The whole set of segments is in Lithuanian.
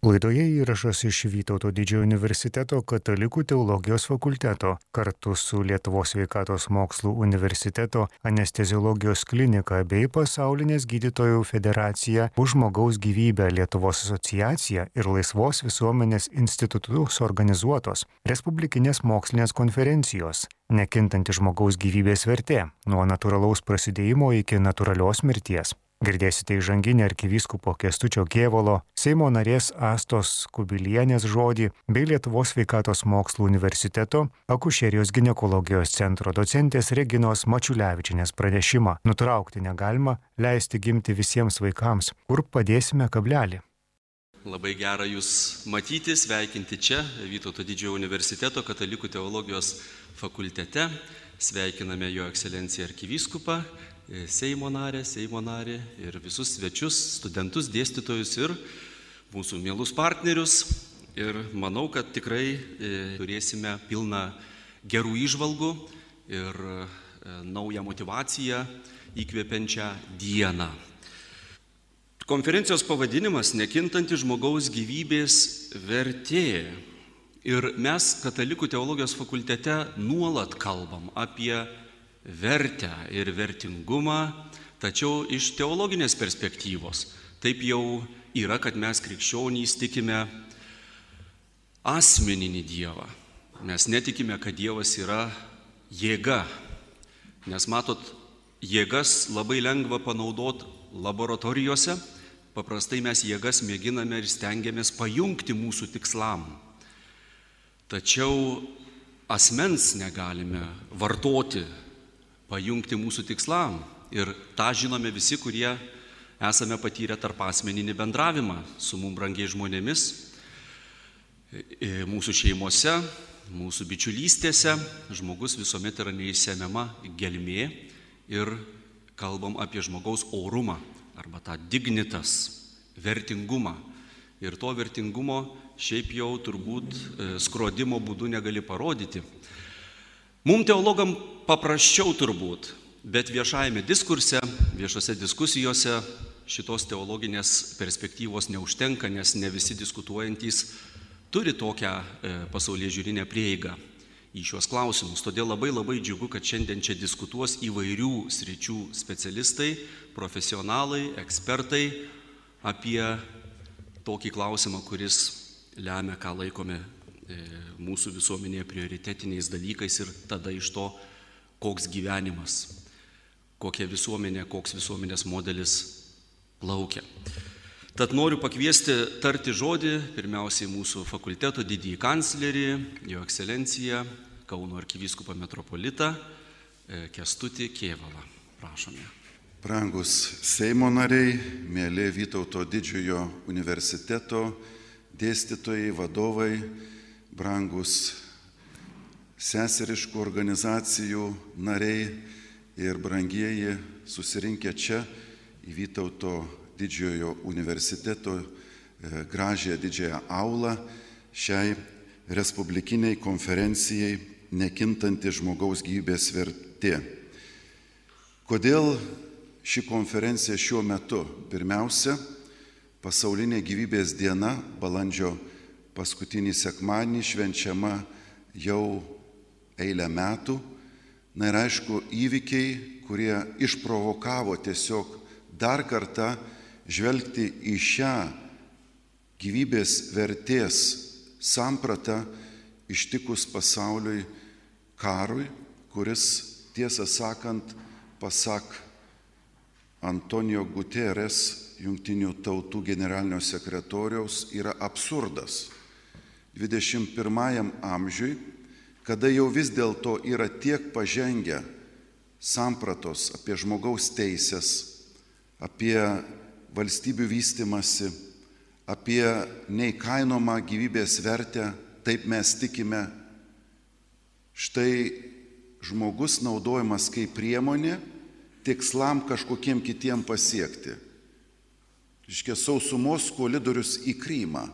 Laidoje įrašas iš Vytauto didžiojo universiteto katalikų teologijos fakulteto kartu su Lietuvos sveikatos mokslų universiteto anesteziologijos klinika bei pasaulinės gydytojų federacija už žmogaus gyvybę Lietuvos asociacija ir Laisvos visuomenės institutų suorganizuotos Respublikinės mokslinės konferencijos Nekintanti žmogaus gyvybės vertė nuo natūralaus prasidėjimo iki natūralios mirties. Girdėsite įžanginį arkivyskupo Kestučio Kievolo, Seimo narės Astos Kubilienės žodį bei Lietuvos sveikatos mokslų universiteto akušerijos gynekologijos centro docentės Reginos Mačiulevičinės pranešimą. Nutraukti negalima, leisti gimti visiems vaikams, kur padėsime kablelį. Labai gera Jūs matyti, sveikinti čia, Vytauto didžiojo universiteto katalikų teologijos fakultete. Sveikiname Jo ekscelenciją arkivyskupą Seimo narę, Seimo narį ir visus svečius, studentus, dėstytojus ir mūsų mielus partnerius. Ir manau, kad tikrai e, turėsime pilną gerų išvalgų ir e, naują motivaciją įkvepiančią dieną. Konferencijos pavadinimas - Nekintanti žmogaus gyvybės vertė. Ir mes Katalikų teologijos fakultete nuolat kalbam apie vertę ir vertingumą, tačiau iš teologinės perspektyvos. Taip jau yra, kad mes krikščionys tikime asmeninį Dievą. Mes netikime, kad Dievas yra jėga. Nes matot, jėgas labai lengva panaudoti laboratorijose. Paprastai mes jėgas mėginame ir stengiamės pajungti mūsų tikslam. Tačiau asmens negalime vartoti pajungti mūsų tikslam. Ir tą žinome visi, kurie esame patyrę tarp asmeninį bendravimą su mum brangiai žmonėmis, mūsų šeimose, mūsų bičiulystėse. Žmogus visuomet yra neįsiemiama gelmė ir kalbam apie žmogaus orumą arba tą dignitas, vertingumą. Ir to vertingumo šiaip jau turbūt e, skrodimo būdu negali parodyti. Mums teologam paprasčiau turbūt, bet viešajame diskurse, viešose diskusijose šitos teologinės perspektyvos neužtenka, nes ne visi diskutuojantys turi tokią e, pasaulyje žiūrinę prieigą į šios klausimus. Todėl labai labai džiugu, kad šiandien čia diskutuos įvairių sričių specialistai, profesionalai, ekspertai apie tokį klausimą, kuris lemia, ką laikome mūsų visuomenėje prioritetiniais dalykais ir tada iš to, koks gyvenimas, kokia visuomenė, koks visuomenės modelis plaukia. Tad noriu pakviesti tarti žodį pirmiausiai mūsų fakulteto didįjį kanclerį, jo ekscelenciją, Kauno arkivyskupą metropolitą e, Kestutį Kievalą. Prašome. Brangus Seimo nariai, mėly Vytauto didžiojo universiteto dėstytojai, vadovai, brangus seseriškų organizacijų nariai ir brangieji susirinkę čia į Vytauto didžiojo universiteto e, gražią didžiąją aulą šiai respublikiniai konferencijai nekintanti žmogaus gyvybės vertė. Kodėl ši konferencija šiuo metu? Pirmiausia, pasaulinė gyvybės diena balandžio paskutinį sekmanį švenčiama jau eilę metų. Na ir aišku, įvykiai, kurie išprovokavo tiesiog dar kartą žvelgti į šią gyvybės vertės sampratą ištikus pasauliui karui, kuris tiesą sakant, pasak Antonijo Guterres, Junktinių tautų generalinio sekretoriaus, yra absurdas. 21 amžiui, kada jau vis dėlto yra tiek pažengę sampratos apie žmogaus teisės, apie valstybių vystimasi, apie neįkainomą gyvybės vertę, taip mes tikime, štai žmogus naudojamas kaip priemonė tikslam kažkokiem kitiem pasiekti. Iškia sausumos kolidorius į Krymą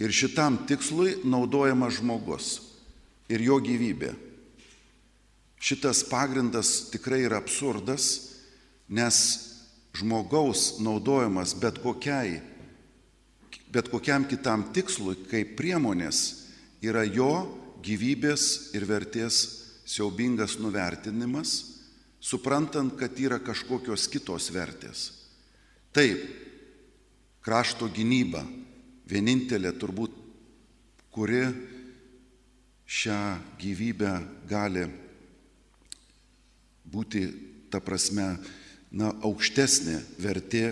Ir šitam tikslui naudojamas žmogus ir jo gyvybė. Šitas pagrindas tikrai yra absurdas, nes žmogaus naudojimas bet kokiai bet kokiam kitam tikslui kaip priemonės yra jo gyvybės ir vertės siaubingas nuvertinimas, suprantant, kad yra kažkokios kitos vertės. Taip, krašto gynyba vienintelė turbūt, kuri šią gyvybę gali būti, ta prasme, na, aukštesnė vertė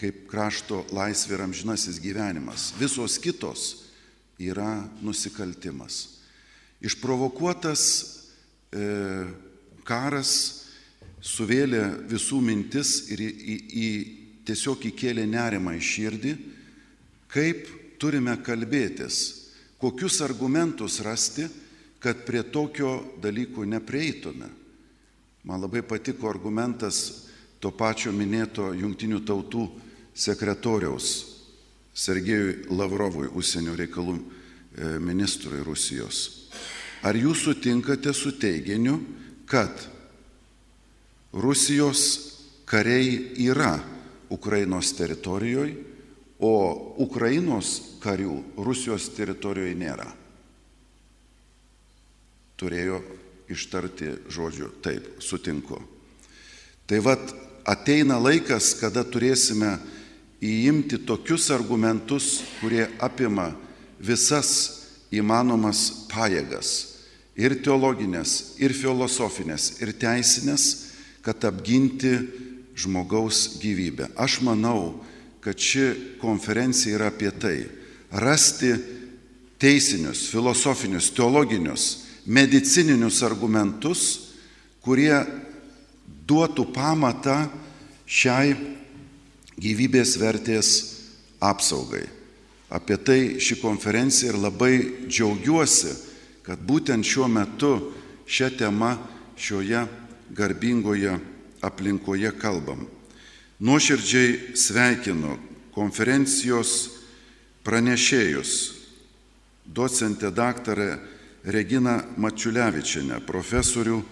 kaip krašto laisvė ir amžinasis gyvenimas. Visos kitos yra nusikaltimas. Išprovokuotas e, karas suvėlė visų mintis ir į, į, į, tiesiog įkėlė nerimą į širdį, kaip turime kalbėtis, kokius argumentus rasti, kad prie tokio dalyko neprieitume. Man labai patiko argumentas to pačio minėto jungtinių tautų sekretoriaus Sergejui Lavrovui, užsienio reikalų e, ministrui Rusijos. Ar jūs sutinkate su teiginiu, kad Rusijos kariai yra Ukrainos teritorijoje, o Ukrainos karių Rusijos teritorijoje nėra? Turėjo ištarti žodžiu taip, sutinku. Tai vad ateina laikas, kada turėsime įimti tokius argumentus, kurie apima visas įmanomas pajėgas - ir teologinės, ir filosofinės, ir teisinės, kad apginti žmogaus gyvybę. Aš manau, kad ši konferencija yra apie tai - rasti teisinius, filosofinius, teologinius, medicininius argumentus, kurie duotų pamatą šiai gyvybės vertės apsaugai. Apie tai ši konferencija ir labai džiaugiuosi, kad būtent šiuo metu šią temą šioje garbingoje aplinkoje kalbam. Nuoširdžiai sveikinu konferencijos pranešėjus, docentę daktarę Regina Mačiulevičiane, profesorių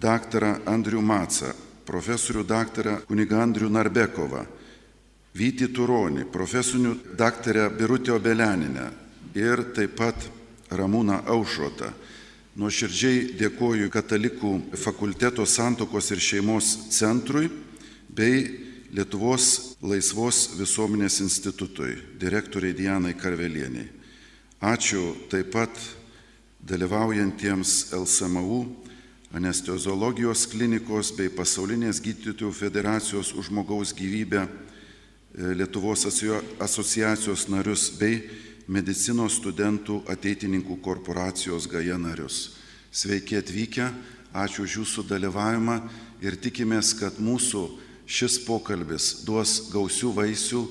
daktarą Andrių Macą, profesorių daktarą kuniga Andrių Narbekovą, Vyti Turonį, profesorių daktarę Birutę Obeleninę ir taip pat Ramūną Aušrotą. Nuoširdžiai dėkoju Katalikų fakulteto santokos ir šeimos centrui bei Lietuvos laisvos visuomenės institutui, direktoriai Dianai Karvelieniai. Ačiū taip pat dalyvaujantiems LSMU anesteziologijos klinikos bei pasaulinės gydytojų federacijos už žmogaus gyvybę e, Lietuvos asociacijos narius bei medicinos studentų ateitininkų korporacijos GAJA narius. Sveiki atvykę, ačiū už jūsų dalyvavimą ir tikimės, kad mūsų šis pokalbis duos gausių vaisių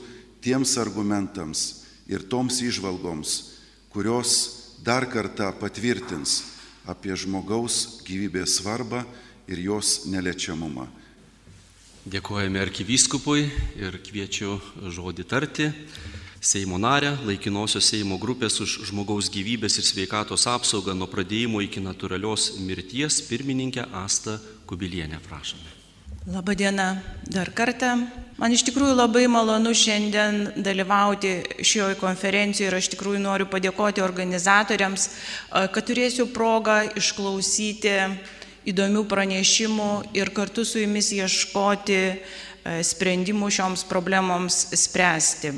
tiems argumentams ir toms išvalgoms, kurios dar kartą patvirtins apie žmogaus gyvybės svarbą ir jos neliečiamumą. Dėkojame arkivyskupui ir kviečiu žodį tarti. Seimo narę, laikinosios Seimo grupės už žmogaus gyvybės ir sveikatos apsaugą nuo pradėjimo iki natūralios mirties pirmininkę Asta Kubilienę, prašome. Labadiena dar kartą. Man iš tikrųjų labai malonu šiandien dalyvauti šioje konferencijoje ir aš tikrųjų noriu padėkoti organizatoriams, kad turėsiu progą išklausyti įdomių pranešimų ir kartu su jumis ieškoti sprendimų šioms problemoms spręsti.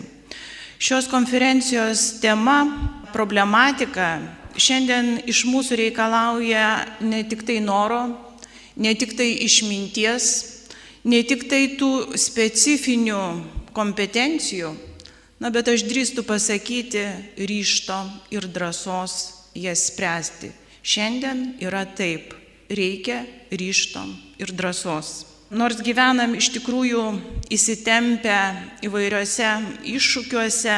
Šios konferencijos tema, problematika šiandien iš mūsų reikalauja ne tik tai noro, ne tik tai išminties, ne tik tai tų specifinių kompetencijų, na bet aš drįstu pasakyti ryšto ir drąsos jas spręsti. Šiandien yra taip, reikia ryšto ir drąsos. Nors gyvenam iš tikrųjų įsitempę įvairiose iššūkiuose,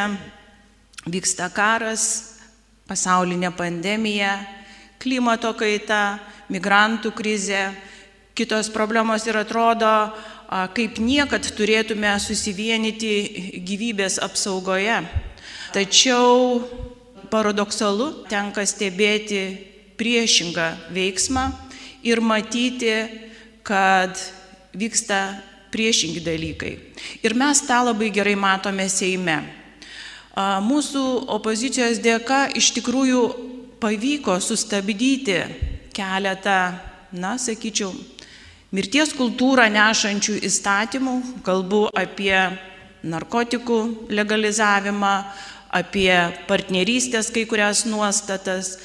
vyksta karas, pasaulinė pandemija, klimato kaita, migrantų krizė, kitos problemos ir atrodo, kaip niekad turėtume susivienyti gyvybės apsaugoje. Tačiau paradoksalu tenka stebėti priešingą veiksmą ir matyti, kad vyksta priešingi dalykai. Ir mes tą labai gerai matome Seime. Mūsų opozicijos dėka iš tikrųjų pavyko sustabdyti keletą, na, sakyčiau, mirties kultūrą nešančių įstatymų, kalbu apie narkotikų legalizavimą, apie partnerystės kai kurias nuostatas,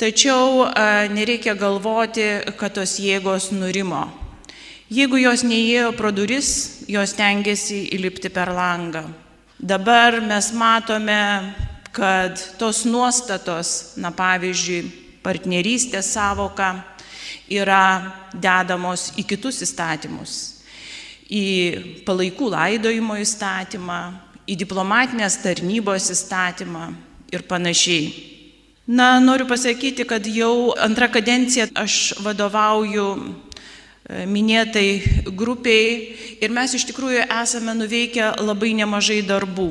tačiau nereikia galvoti, kad tos jėgos nurimo. Jeigu jos neįėjo pro duris, jos tengiasi įlipti per langą. Dabar mes matome, kad tos nuostatos, na pavyzdžiui, partnerystės savoka yra dedamos į kitus įstatymus. Į palaikų laidojimo įstatymą, į diplomatinės tarnybos įstatymą ir panašiai. Na, noriu pasakyti, kad jau antrą kadenciją aš vadovauju E, minėtai grupiai ir mes iš tikrųjų esame nuveikę labai nemažai darbų.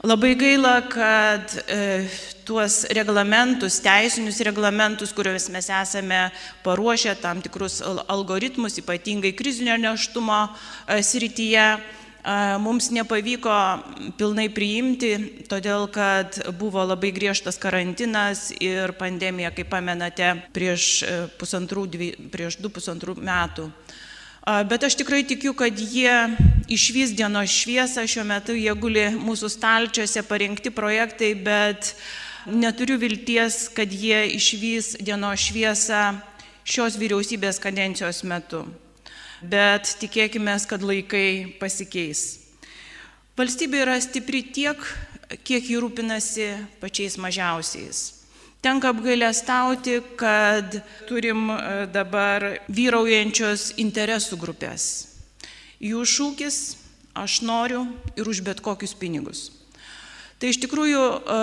Labai gaila, kad e, tuos reglamentus, teisinius reglamentus, kuriuos mes esame paruošę, tam tikrus algoritmus, ypatingai krizinio neštumo e, srityje, mums nepavyko pilnai priimti, todėl kad buvo labai griežtas karantinas ir pandemija, kaip pamenate, prieš, e, pusantrų, prieš du pusantrų metų. Bet aš tikrai tikiu, kad jie išvys dienos šviesą, šiuo metu jie guli mūsų stalčiuose parengti projektai, bet neturiu vilties, kad jie išvys dienos šviesą šios vyriausybės kadencijos metu bet tikėkime, kad laikai pasikeis. Valstybė yra stipri tiek, kiek jį rūpinasi pačiais mažiausiais. Tenka apgailestauti, kad turim e, dabar vyraujančios interesų grupės. Jų šūkis - aš noriu ir už bet kokius pinigus. Tai iš tikrųjų e,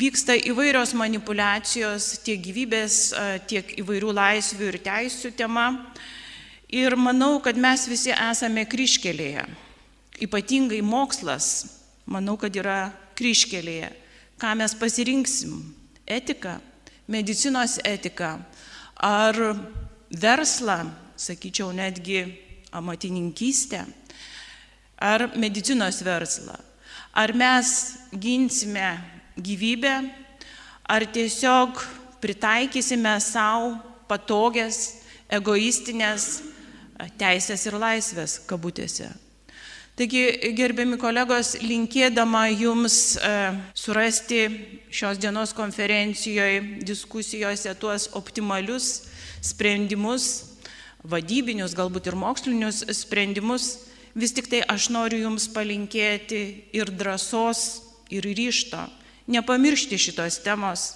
vyksta įvairios manipulacijos tiek gyvybės, e, tiek įvairių laisvių ir teisų tema. Ir manau, kad mes visi esame kryškelėje. Ypatingai mokslas, manau, kad yra kryškelėje. Ką mes pasirinksim? Etika, medicinos etika ar verslą, sakyčiau, netgi amatininkystę, ar medicinos verslą. Ar mes ginsime gyvybę, ar tiesiog pritaikysime savo patogias, egoistinės teisės ir laisvės kabutėse. Taigi, gerbiami kolegos, linkėdama jums e, surasti šios dienos konferencijoje, diskusijose tuos optimalius sprendimus, vadybinius, galbūt ir mokslinius sprendimus, vis tik tai aš noriu jums palinkėti ir drąsos, ir ryšto, nepamiršti šitos temos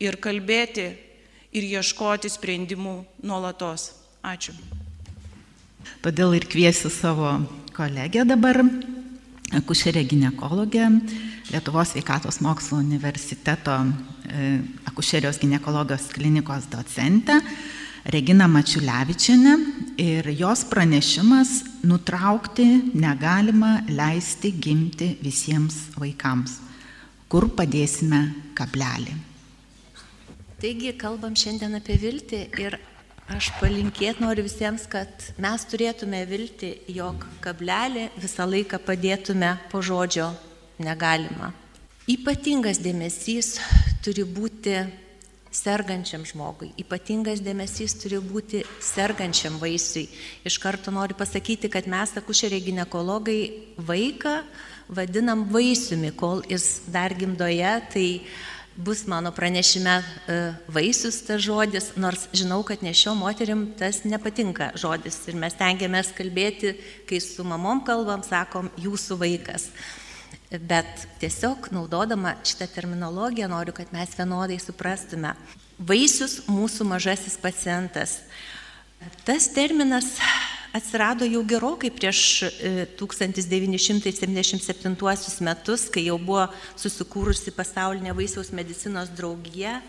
ir kalbėti ir ieškoti sprendimų nuolatos. Ačiū. Todėl ir kviesiu savo kolegę dabar, akušerė gynekologė, Lietuvos sveikatos mokslo universiteto e, akušerijos gynekologijos klinikos docentę Regina Mačiulevičiane ir jos pranešimas nutraukti negalima leisti gimti visiems vaikams. Kur padėsime kablelį? Taigi kalbam šiandien apie viltį ir Aš palinkėti noriu visiems, kad mes turėtume vilti, jog kablelį visą laiką padėtume po žodžio negalima. Ypatingas dėmesys turi būti sergančiam žmogui, ypatingas dėmesys turi būti sergančiam vaisiui. Iš karto noriu pasakyti, kad mes, akušeriai gynekologai, vaiką vadinam vaisiumi, kol jis dar gimdoje, tai bus mano pranešime e, vaisius tas žodis, nors žinau, kad nešio moterim tas nepatinka žodis ir mes tengiamės kalbėti, kai su mamom kalbam, sakom, jūsų vaikas. Bet tiesiog naudodama šitą terminologiją noriu, kad mes vienodai suprastume. Vaisius mūsų mažasis pacientas. Tas terminas atsirado jau gerokai prieš 1977 e, metus, kai jau buvo susikūrusi pasaulinė vaisiaus medicinos draugija.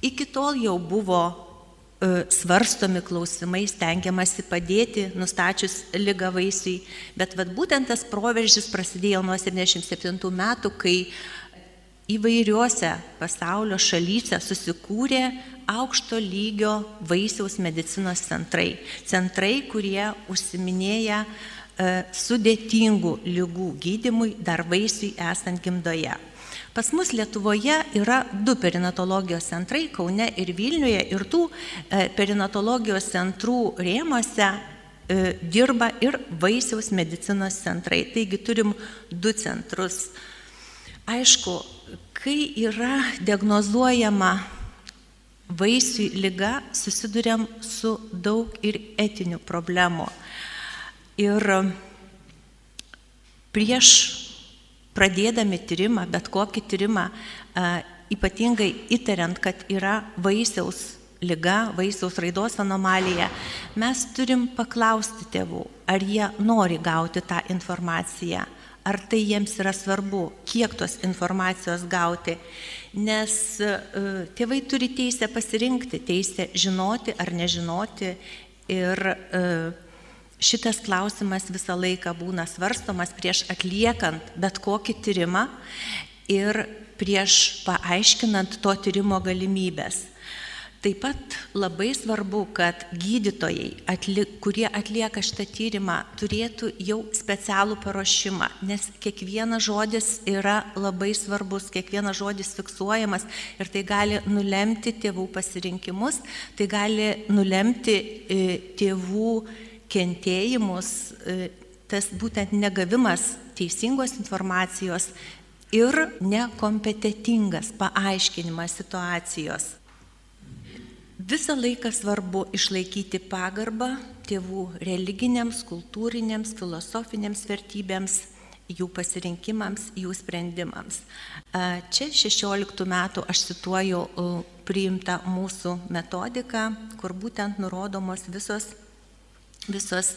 Iki tol jau buvo e, svarstomi klausimai, stengiamasi padėti nustačius lygą vaisiui, bet vat, būtent tas proveržis prasidėjo nuo 77 metų, kai įvairiuose pasaulio šalyse susikūrė aukšto lygio vaisiaus medicinos centrai. Centrai, kurie užsiminėja sudėtingų lygų gydimui dar vaisiui esant gimdoje. Pas mus Lietuvoje yra du perinatologijos centrai, Kaune ir Vilniuje, ir tų e, perinatologijos centrų rėmose e, dirba ir vaisiaus medicinos centrai. Taigi turim du centrus. Aišku, kai yra diagnozuojama vaisiui lyga, susidurėm su daug ir etinių problemų. Ir prieš pradėdami tyrimą, bet kokį tyrimą, ypatingai įtariant, kad yra vaisiaus lyga, vaisiaus raidos anomalija, mes turim paklausti tėvų, ar jie nori gauti tą informaciją, ar tai jiems yra svarbu, kiek tos informacijos gauti. Nes tėvai turi teisę pasirinkti, teisę žinoti ar nežinoti. Ir šitas klausimas visą laiką būna svarstomas prieš atliekant bet kokį tyrimą ir prieš paaiškinant to tyrimo galimybės. Taip pat labai svarbu, kad gydytojai, atlik, kurie atlieka šitą tyrimą, turėtų jau specialų paruošimą, nes kiekvienas žodis yra labai svarbus, kiekvienas žodis fiksuojamas ir tai gali nulemti tėvų pasirinkimus, tai gali nulemti e, tėvų kentėjimus, e, tas būtent negavimas teisingos informacijos ir nekompetitingas paaiškinimas situacijos. Visą laiką svarbu išlaikyti pagarbą tėvų religinėms, kultūrinėms, filosofinėms vertybėms, jų pasirinkimams, jų sprendimams. Čia 16 metų aš cituoju priimtą mūsų metodiką, kur būtent nurodomos visos visos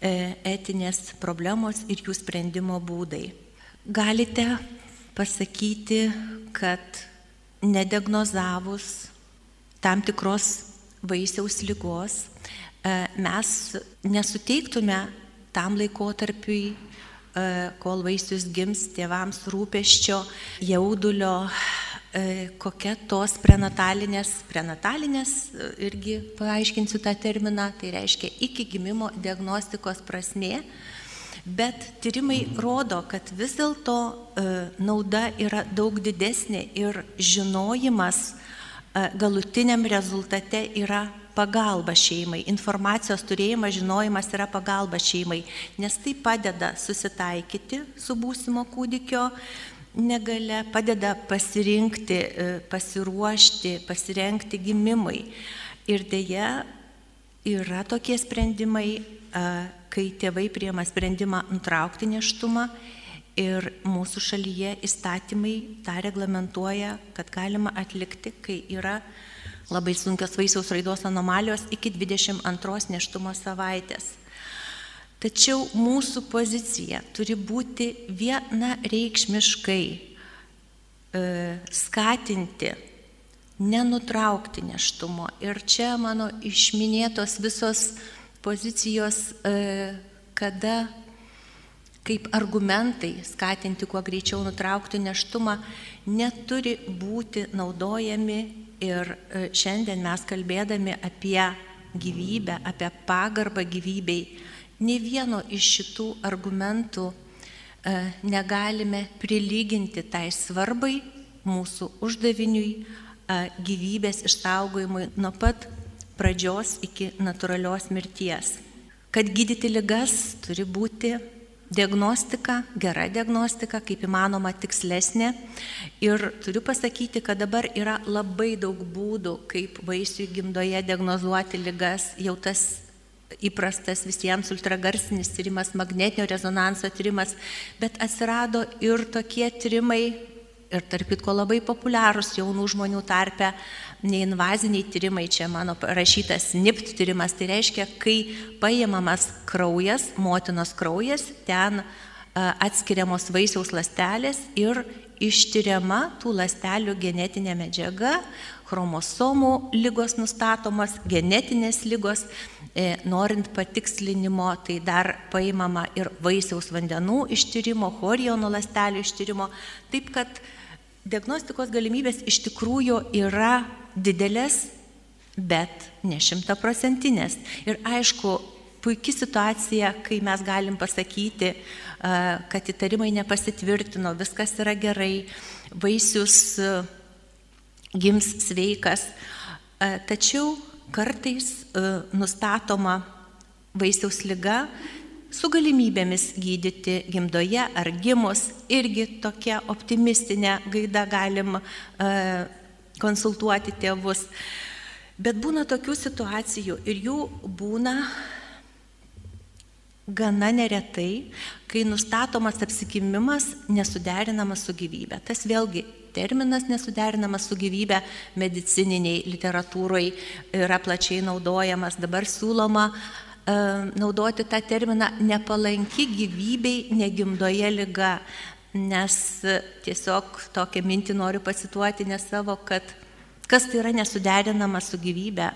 e, etinės problemos ir jų sprendimo būdai. Galite pasakyti, kad nediagnozavus tam tikros vaisiaus lygos e, mes nesuteiktume tam laikotarpiui, e, kol vaisius gims tėvams rūpeščio, jaudulio, E, kokia tos prenatalinės, prenatalinės irgi paaiškinsiu tą terminą, tai reiškia iki gimimo diagnostikos prasme, bet tyrimai rodo, kad vis dėlto nauda yra daug didesnė ir žinojimas galutiniam rezultate yra pagalba šeimai, informacijos turėjimas, žinojimas yra pagalba šeimai, nes tai padeda susitaikyti su būsimo kūdikio negale padeda pasirinkti, e, pasiruošti, pasirenkti gimimui. Ir dėja yra tokie sprendimai, kai tėvai priema sprendimą nutraukti neštumą ir mūsų šalyje įstatymai tą reglamentuoja, kad galima atlikti, kai yra labai sunkios vaisiaus raidos anomalijos iki 22 neštumo savaitės. Tačiau mūsų pozicija turi būti viena reikšmiškai e, skatinti, nenutraukti neštumo. Ir čia mano išminėtos visos pozicijos, e, kada kaip argumentai skatinti kuo greičiau nutraukti neštumą, neturi būti naudojami ir e, šiandien mes kalbėdami apie gyvybę, apie pagarbą gyvybei, Ne vieno iš šitų argumentų e, negalime prilyginti tai svarbai mūsų uždaviniui e, gyvybės išsaugojimui nuo pat pradžios iki natūralios mirties. Kad gydyti ligas turi būti diagnostika, gera diagnostika, kaip įmanoma tikslesnė. Ir turiu pasakyti, kad dabar yra labai daug būdų, kaip vaisių gimdoje diagnozuoti ligas. Jau tas įprastas visiems ultragarsinis tyrimas, magnetinio rezonanso tyrimas, bet atsirado ir tokie tyrimai, ir tarp kitko labai populiarūs jaunų žmonių tarpe, neinvaziniai tyrimai, čia mano rašytas NIPT tyrimas, tai reiškia, kai paimamas kraujas, motinos kraujas, ten atskiriamos vaisiaus lastelės ir ištyriama tų lastelių genetinė medžiaga, chromosomų lygos nustatomos, genetinės lygos, e, norint patikslinimo, tai dar paimama ir vaisiaus vandenų ištyrimo, chorionų lastelių ištyrimo. Taip kad diagnostikos galimybės iš tikrųjų yra didelės, bet ne šimtaprocentinės. Ir aišku, puikia situacija, kai mes galim pasakyti, kad įtarimai nepasitvirtino, viskas yra gerai, vaisius gims sveikas. Tačiau kartais nustatoma vaisiaus lyga su galimybėmis gydyti gimdoje ar gimus, irgi tokia optimistinė gaida galim konsultuoti tėvus. Bet būna tokių situacijų ir jų būna gana neretai, kai nustatomas apsikimimas nesuderinamas su gyvybė. Tas vėlgi terminas nesuderinamas su gyvybė medicininiai literatūrai yra plačiai naudojamas. Dabar siūloma e, naudoti tą terminą nepalanki gyvybei negimdoje lyga, nes tiesiog tokią mintį noriu pacituoti ne savo, kad kas tai yra nesuderinama su gyvybė,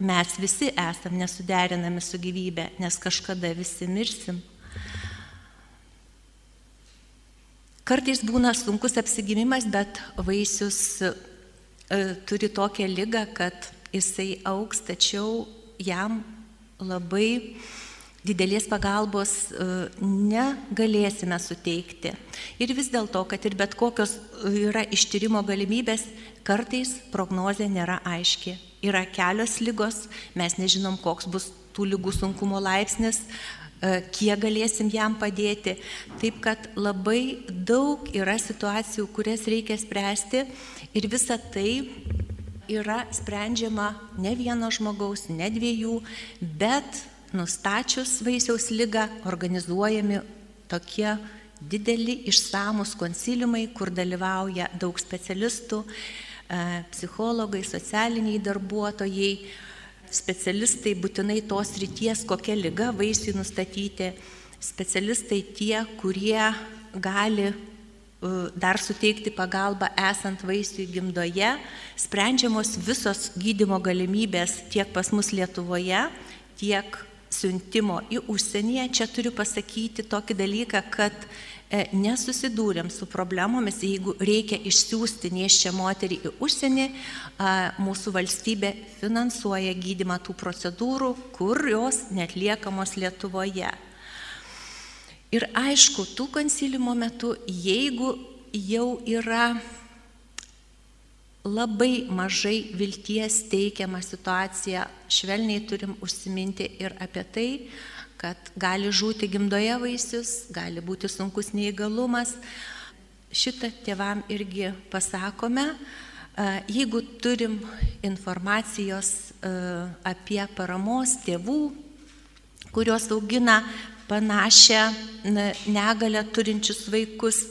Mes visi esam nesuderinami su gyvybė, nes kažkada visi mirsim. Kartais būna sunkus apsigimimas, bet vaisius e, turi tokią lygą, kad jisai auks, tačiau jam labai didelės pagalbos e, negalėsime suteikti. Ir vis dėlto, kad ir bet kokios yra ištyrimo galimybės, kartais prognozė nėra aiški yra kelios lygos, mes nežinom, koks bus tų lygų sunkumo laipsnis, e, kiek galėsim jam padėti. Taip kad labai daug yra situacijų, kurias reikia spręsti ir visa tai yra sprendžiama ne vieno žmogaus, ne dviejų, bet nustačius vaisiaus lygą organizuojami tokie dideli išsamus konsiliumai, kur dalyvauja daug specialistų, E, psichologai, socialiniai darbuotojai, specialistai būtinai tos ryties, kokia lyga vaisiui nustatyti, specialistai tie, kurie gali dar suteikti pagalbą esant vaisiui gimdoje, sprendžiamos visos gydimo galimybės tiek pas mus Lietuvoje, tiek siuntimo į užsienyje. Čia turiu pasakyti tokį dalyką, kad E, nesusidūrėm su problemomis, jeigu reikia išsiųsti neščią moterį į užsienį, mūsų valstybė finansuoja gydimą tų procedūrų, kurios netliekamos Lietuvoje. Ir aišku, tų konsilimo metu, jeigu jau yra labai mažai vilties teikiama situacija, švelniai turim užsiminti ir apie tai, kad gali žūti gimdoje vaisius, gali būti sunkus neįgalumas. Šitą tėvam irgi pasakome. Jeigu turim informacijos apie paramos tėvų, kurios augina panašią negalę turinčius vaikus,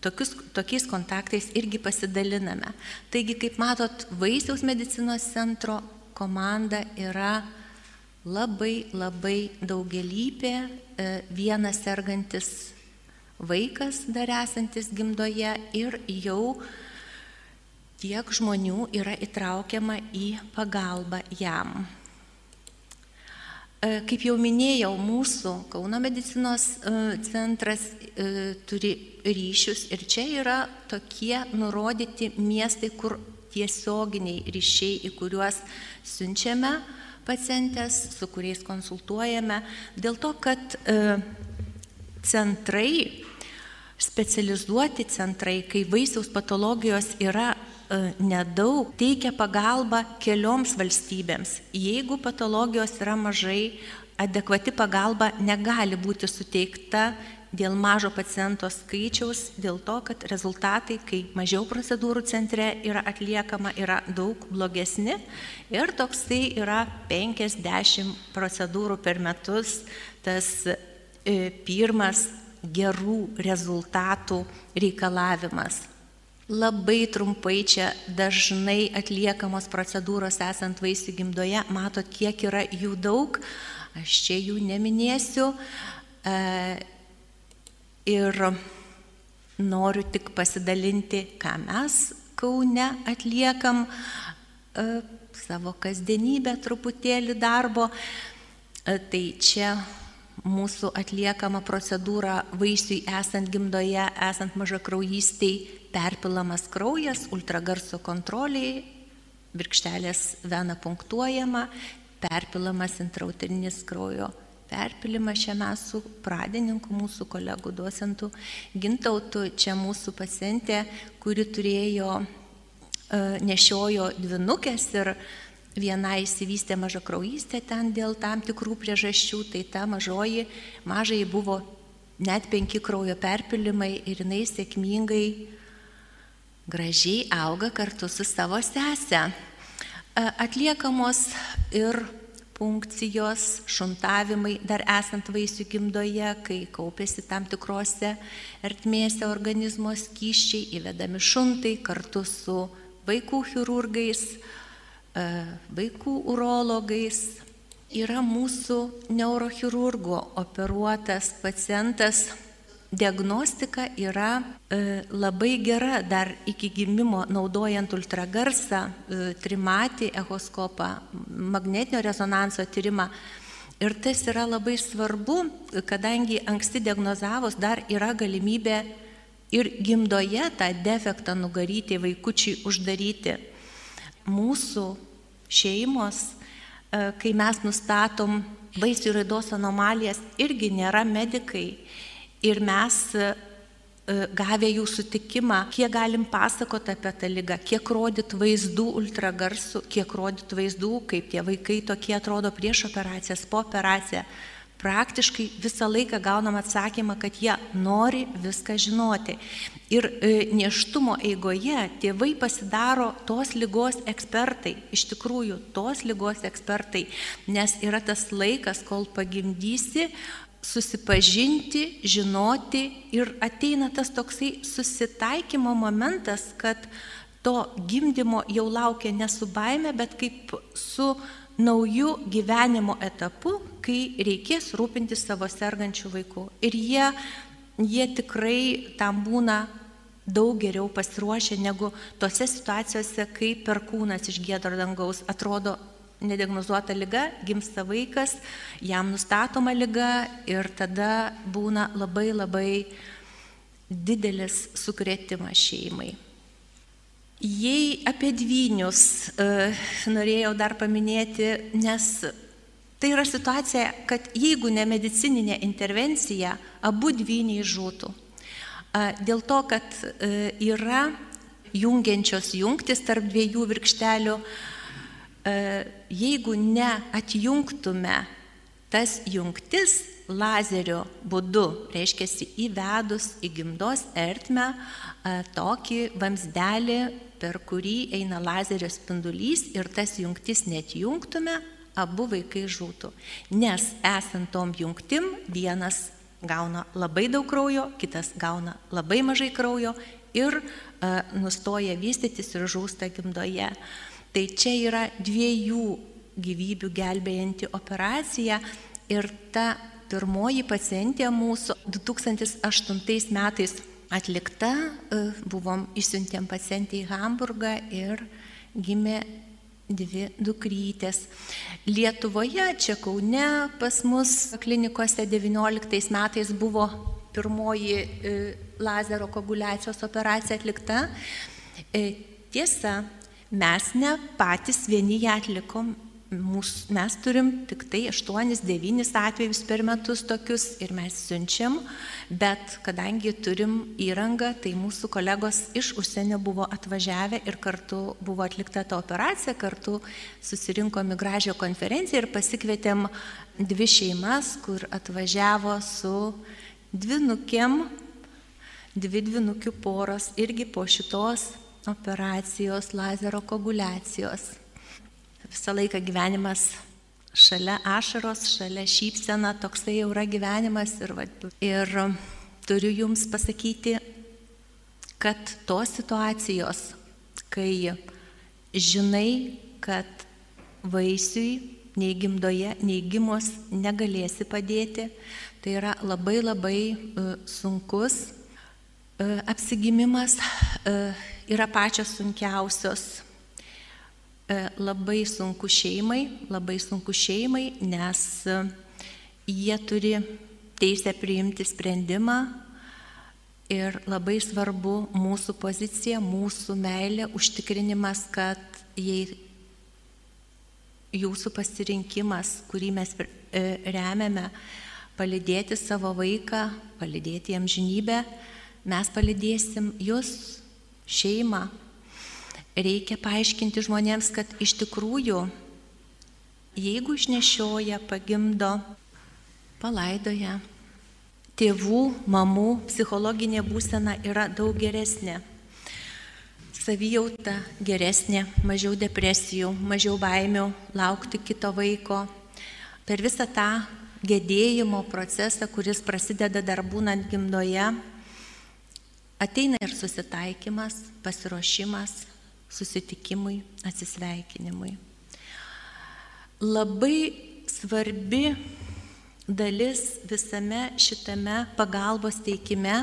tokius, tokiais kontaktais irgi pasidaliname. Taigi, kaip matot, Vaisiaus medicinos centro komanda yra labai labai daugelypė, e, vienas sergantis vaikas dar esantis gimdoje ir jau tiek žmonių yra įtraukiama į pagalbą jam. E, kaip jau minėjau, mūsų Kauno medicinos e, centras turi ryšius ir čia yra tokie nurodyti miestai, kur tiesioginiai ryšiai, į kuriuos siunčiame pacientės, su kuriais konsultuojame, dėl to, kad e, centrai, specializuoti centrai, kai vaisiaus patologijos yra e, nedaug, teikia pagalbą kelioms valstybėms. Jeigu patologijos yra mažai, adekvati pagalba negali būti suteikta dėl mažo paciento skaičiaus, dėl to, kad rezultatai, kai mažiau procedūrų centre yra atliekama, yra daug blogesni ir toksai yra 50 procedūrų per metus, tas e, pirmas gerų rezultatų reikalavimas. Labai trumpai čia dažnai atliekamos procedūros esant vaisių gimdoje, matot, kiek yra jų daug, aš čia jų neminėsiu. E, Ir noriu tik pasidalinti, ką mes Kaune atliekam e, savo kasdienybę truputėlį darbo. E, tai čia mūsų atliekama procedūra vaisiui esant gimdoje, esant mažakraujistiai, perpilamas kraujas, ultragarso kontroliai, virkštelės vena punktuojama, perpilamas intrautirinis kraujo perpilimas čia mes su pradininku mūsų kolegų docentų gintautu, čia mūsų pacientė, kuri turėjo, e, nešiojo dvinukės ir viena įsivystė maža kraujystė ten dėl tam tikrų priežasčių, tai ta mažoji, mažai buvo net penki kraujo perpilimai ir jinai sėkmingai gražiai auga kartu su savo sese. E, atliekamos ir funkcijos, šuntavimai dar esant vaisių gimdoje, kai kaupėsi tam tikrose ertmėse organizmo skyščiai, įvedami šuntai kartu su vaikų chirurgais, e, vaikų urologais. Yra mūsų neurochirurgo operuotas pacientas diagnostika yra e, labai gera dar iki gimimo naudojant ultragarsą, e, trimatį echoskopą, magnetinio rezonanso tyrimą. Ir tas yra labai svarbu, kadangi anksti diagnozavus dar yra galimybė ir gimdoje tą defektą nugaryti, vaikučiai uždaryti. Mūsų šeimos, e, kai mes nustatom vaisių raidos anomalijas, irgi nėra medikai Ir mes e, e, gavę jų sutikimą, kiek galim pasakoti apie tą lygą, kiek rodyt vaizdų ultragarsų, kiek rodyt vaizdų, kaip tie vaikai tokie atrodo prieš operacijas, po operaciją. Praktiškai visą laiką gaunam atsakymą, kad jie nori viską žinoti. Ir e, neštumo eigoje tėvai pasidaro tos lygos ekspertai, iš tikrųjų tos lygos ekspertai, nes yra tas laikas, kol pagimdysi, susipažinti, žinoti ir ateina tas toksai susitaikymo momentas, kad to gimdymo jau laukia ne su baime, bet kaip su nauju gyvenimo etapu, kai reikės rūpinti savo sergančių vaikų. Ir jie, jie tikrai tam būna daug geriau pasiruošę negu tose situacijose, kai perkūnas iš gėdro dangaus atrodo nediagnozuota lyga, gimsta vaikas, jam nustatoma lyga ir tada būna labai labai didelis sukretimas šeimai. Jei apie dvynius e, norėjau dar paminėti, nes tai yra situacija, kad jeigu ne medicininė intervencija, abu dvyniai žūtų. E, dėl to, kad e, yra jungiančios jungtis tarp dviejų virkštelių, E, jeigu neatjungtume tas jungtis lazerio būdu, reiškia įvedus į gimdos ertmę e, tokį vamsdelį, per kurį eina lazerio spindulys ir tas jungtis net jungtume, abu vaikai žūtų. Nes esant tom jungtim, vienas gauna labai daug kraujo, kitas gauna labai mažai kraujo ir uh, nustoja vystytis ir žūsta gimdoje. Uh, Tai čia yra dviejų gyvybių gelbėjanti operacija ir ta pirmoji pacientė mūsų 2008 metais atlikta, e, buvom išsiuntėm pacientį į Hamburgą ir gimė dvi dukrytės. Lietuvoje, čia Kaune, pas mus klinikose 19 metais buvo pirmoji e, lazero koagulacijos operacija atlikta. E, tiesa, Mes ne patys vieni ją atlikom, Mūs, mes turim tik tai 8-9 atvejus per metus tokius ir mes siunčiam, bet kadangi turim įrangą, tai mūsų kolegos iš užsienio buvo atvažiavę ir kartu buvo atlikta ta operacija, kartu susirinkom į gražią konferenciją ir pasikvietėm dvi šeimas, kur atvažiavo su dvinukėm, dvi dvinukių poros irgi po šitos operacijos, lazero koagulacijos. Visą laiką gyvenimas šalia ašaros, šalia šypsena, toksai jau yra gyvenimas. Ir, va, ir turiu Jums pasakyti, kad tos situacijos, kai žinai, kad vaisiui nei gimdoje, nei gimos negalėsi padėti, tai yra labai labai uh, sunkus uh, apsigimimas. Yra pačios sunkiausios. E, labai sunku šeimai, labai sunku šeimai, nes e, jie turi teisę priimti sprendimą ir labai svarbu mūsų pozicija, mūsų meilė, užtikrinimas, kad jei jūsų pasirinkimas, kurį mes e, remiame, palidėti savo vaiką, palidėti jam žinybę, mes palidėsim jūs, šeimą. Reikia paaiškinti žmonėms, kad iš tikrųjų, jeigu išnešioja, pagimdo, palaidoja, tėvų, mamų psichologinė būsena yra daug geresnė savijauta geresnė, mažiau depresijų, mažiau baimių laukti kito vaiko. Per visą tą gedėjimo procesą, kuris prasideda dar būnant gimdoje, ateina ir susitaikymas, pasiruošimas susitikimui, atsisveikinimui. Labai svarbi dalis visame šitame pagalbos teikime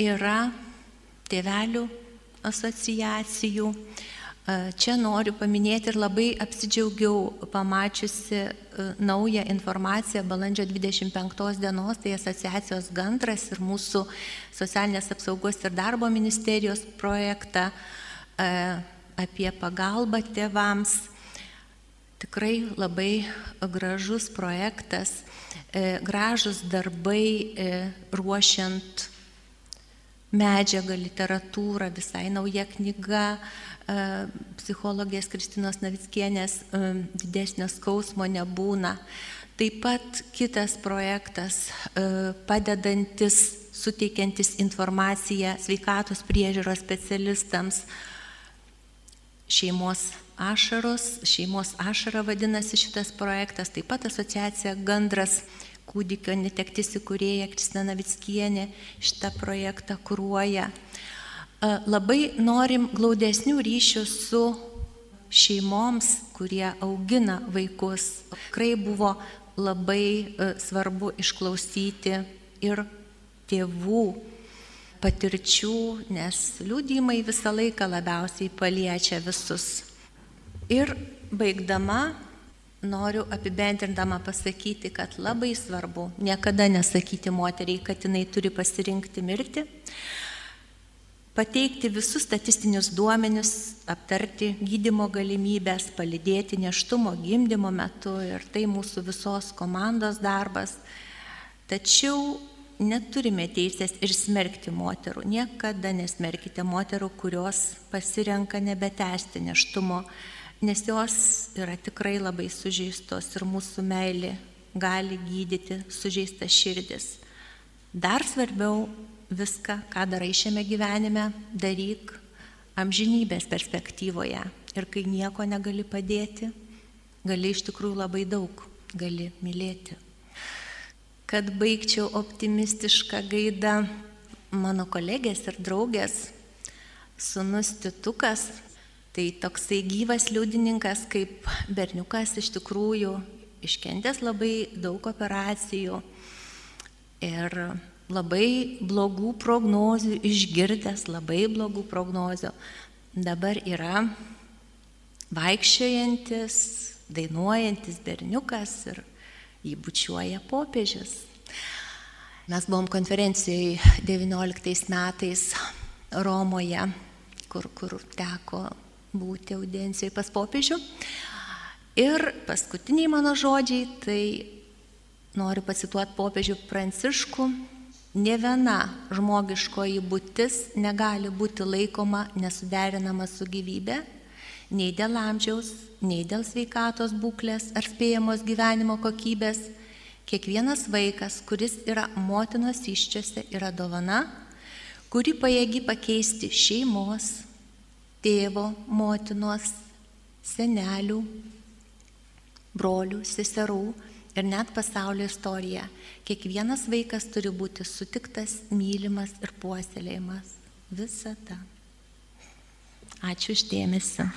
yra tėvelių asociacijų. Čia noriu paminėti ir labai apsidžiaugiau pamačiusi naują informaciją balandžio 25 dienos, tai asociacijos Gantras ir mūsų socialinės apsaugos ir darbo ministerijos projektą apie pagalbą tėvams. Tikrai labai gražus projektas, gražus darbai ruošiant medžiagą, literatūrą, visai nauja knyga e, psichologės Kristinos Navickienės e, didesnio skausmo nebūna. Taip pat kitas projektas e, padedantis, suteikiantis informaciją sveikatos priežiūros specialistams šeimos ašaros, šeimos ašara vadinasi šitas projektas, taip pat asociacija Gandras kūdikio netektis įkūrėja Kristina Navickienė šitą projektą kūruoja. Labai norim glaudesnių ryšių su šeimoms, kurie augina vaikus. Tikrai buvo labai svarbu išklausyti ir tėvų patirčių, nes liūdimai visą laiką labiausiai paliečia visus. Ir baigdama Noriu apibendrindama pasakyti, kad labai svarbu niekada nesakyti moteriai, kad jinai turi pasirinkti mirti, pateikti visus statistinius duomenius, aptarti gydimo galimybės, palidėti neštumo gimdymo metu ir tai mūsų visos komandos darbas. Tačiau neturime teisės ir smerkti moterų. Niekada nesmerkite moterų, kurios pasirenka nebetesti neštumo nes jos yra tikrai labai sužeistos ir mūsų meilė gali gydyti sužeistas širdis. Dar svarbiau viską, ką darai šiame gyvenime, daryk amžinybės perspektyvoje. Ir kai nieko negali padėti, gali iš tikrųjų labai daug, gali mylėti. Kad baigčiau optimistišką gaidą, mano kolegės ir draugės sunus Titukas Tai toksai gyvas liudininkas, kaip berniukas iš tikrųjų iškentęs labai daug operacijų ir labai blogų prognozių, išgirdęs labai blogų prognozių, dabar yra vaikščiojantis, dainuojantis berniukas ir jį bučiuoja popiežius. Mes buvom konferencijoje 19 metais Romoje, kur, kur teko būti audiencijai pas popiežių. Ir paskutiniai mano žodžiai, tai noriu pacituoti popiežių Pranciškų. Ne viena žmogiškoji būtis negali būti laikoma nesuderinama su gyvybė, nei dėl amžiaus, nei dėl sveikatos būklės ar spėjamos gyvenimo kokybės. Kiekvienas vaikas, kuris yra motinos iščiose, yra dovana, kuri pajėgi pakeisti šeimos, tėvo, motinos, senelių, brolių, seserų ir net pasaulio istoriją. Kiekvienas vaikas turi būti sutiktas, mylimas ir puoselėjimas. Visada. Ačiū uždėmesi.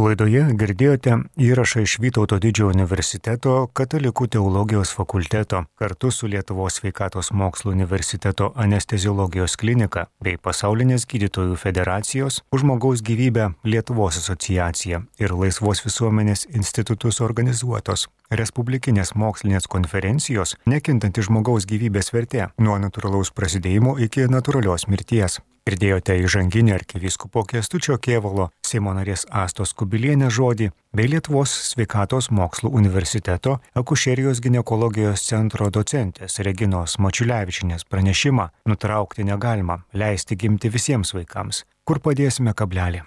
Laidoje girdėjote įrašą iš Vytauto didžiojo universiteto Katalikų teologijos fakulteto kartu su Lietuvos sveikatos mokslo universiteto anesteziologijos klinika bei Pasaulinės gydytojų federacijos už žmogaus gyvybę Lietuvos asociacija ir Laisvos visuomenės institutus organizuotos Respublikinės mokslinės konferencijos Nekintanti žmogaus gyvybės vertė nuo natūralaus prasidėjimo iki natūralios mirties. Girdėjote įžanginį arkivyskupo Kestučio Kievalo, Seimo narės Astos Kubilienė žodį bei Lietuvos sveikatos mokslų universiteto akušerijos gynekologijos centro docentės Reginos Mačiulevičinės pranešimą nutraukti negalima, leisti gimti visiems vaikams. Kur padėsime kablelį?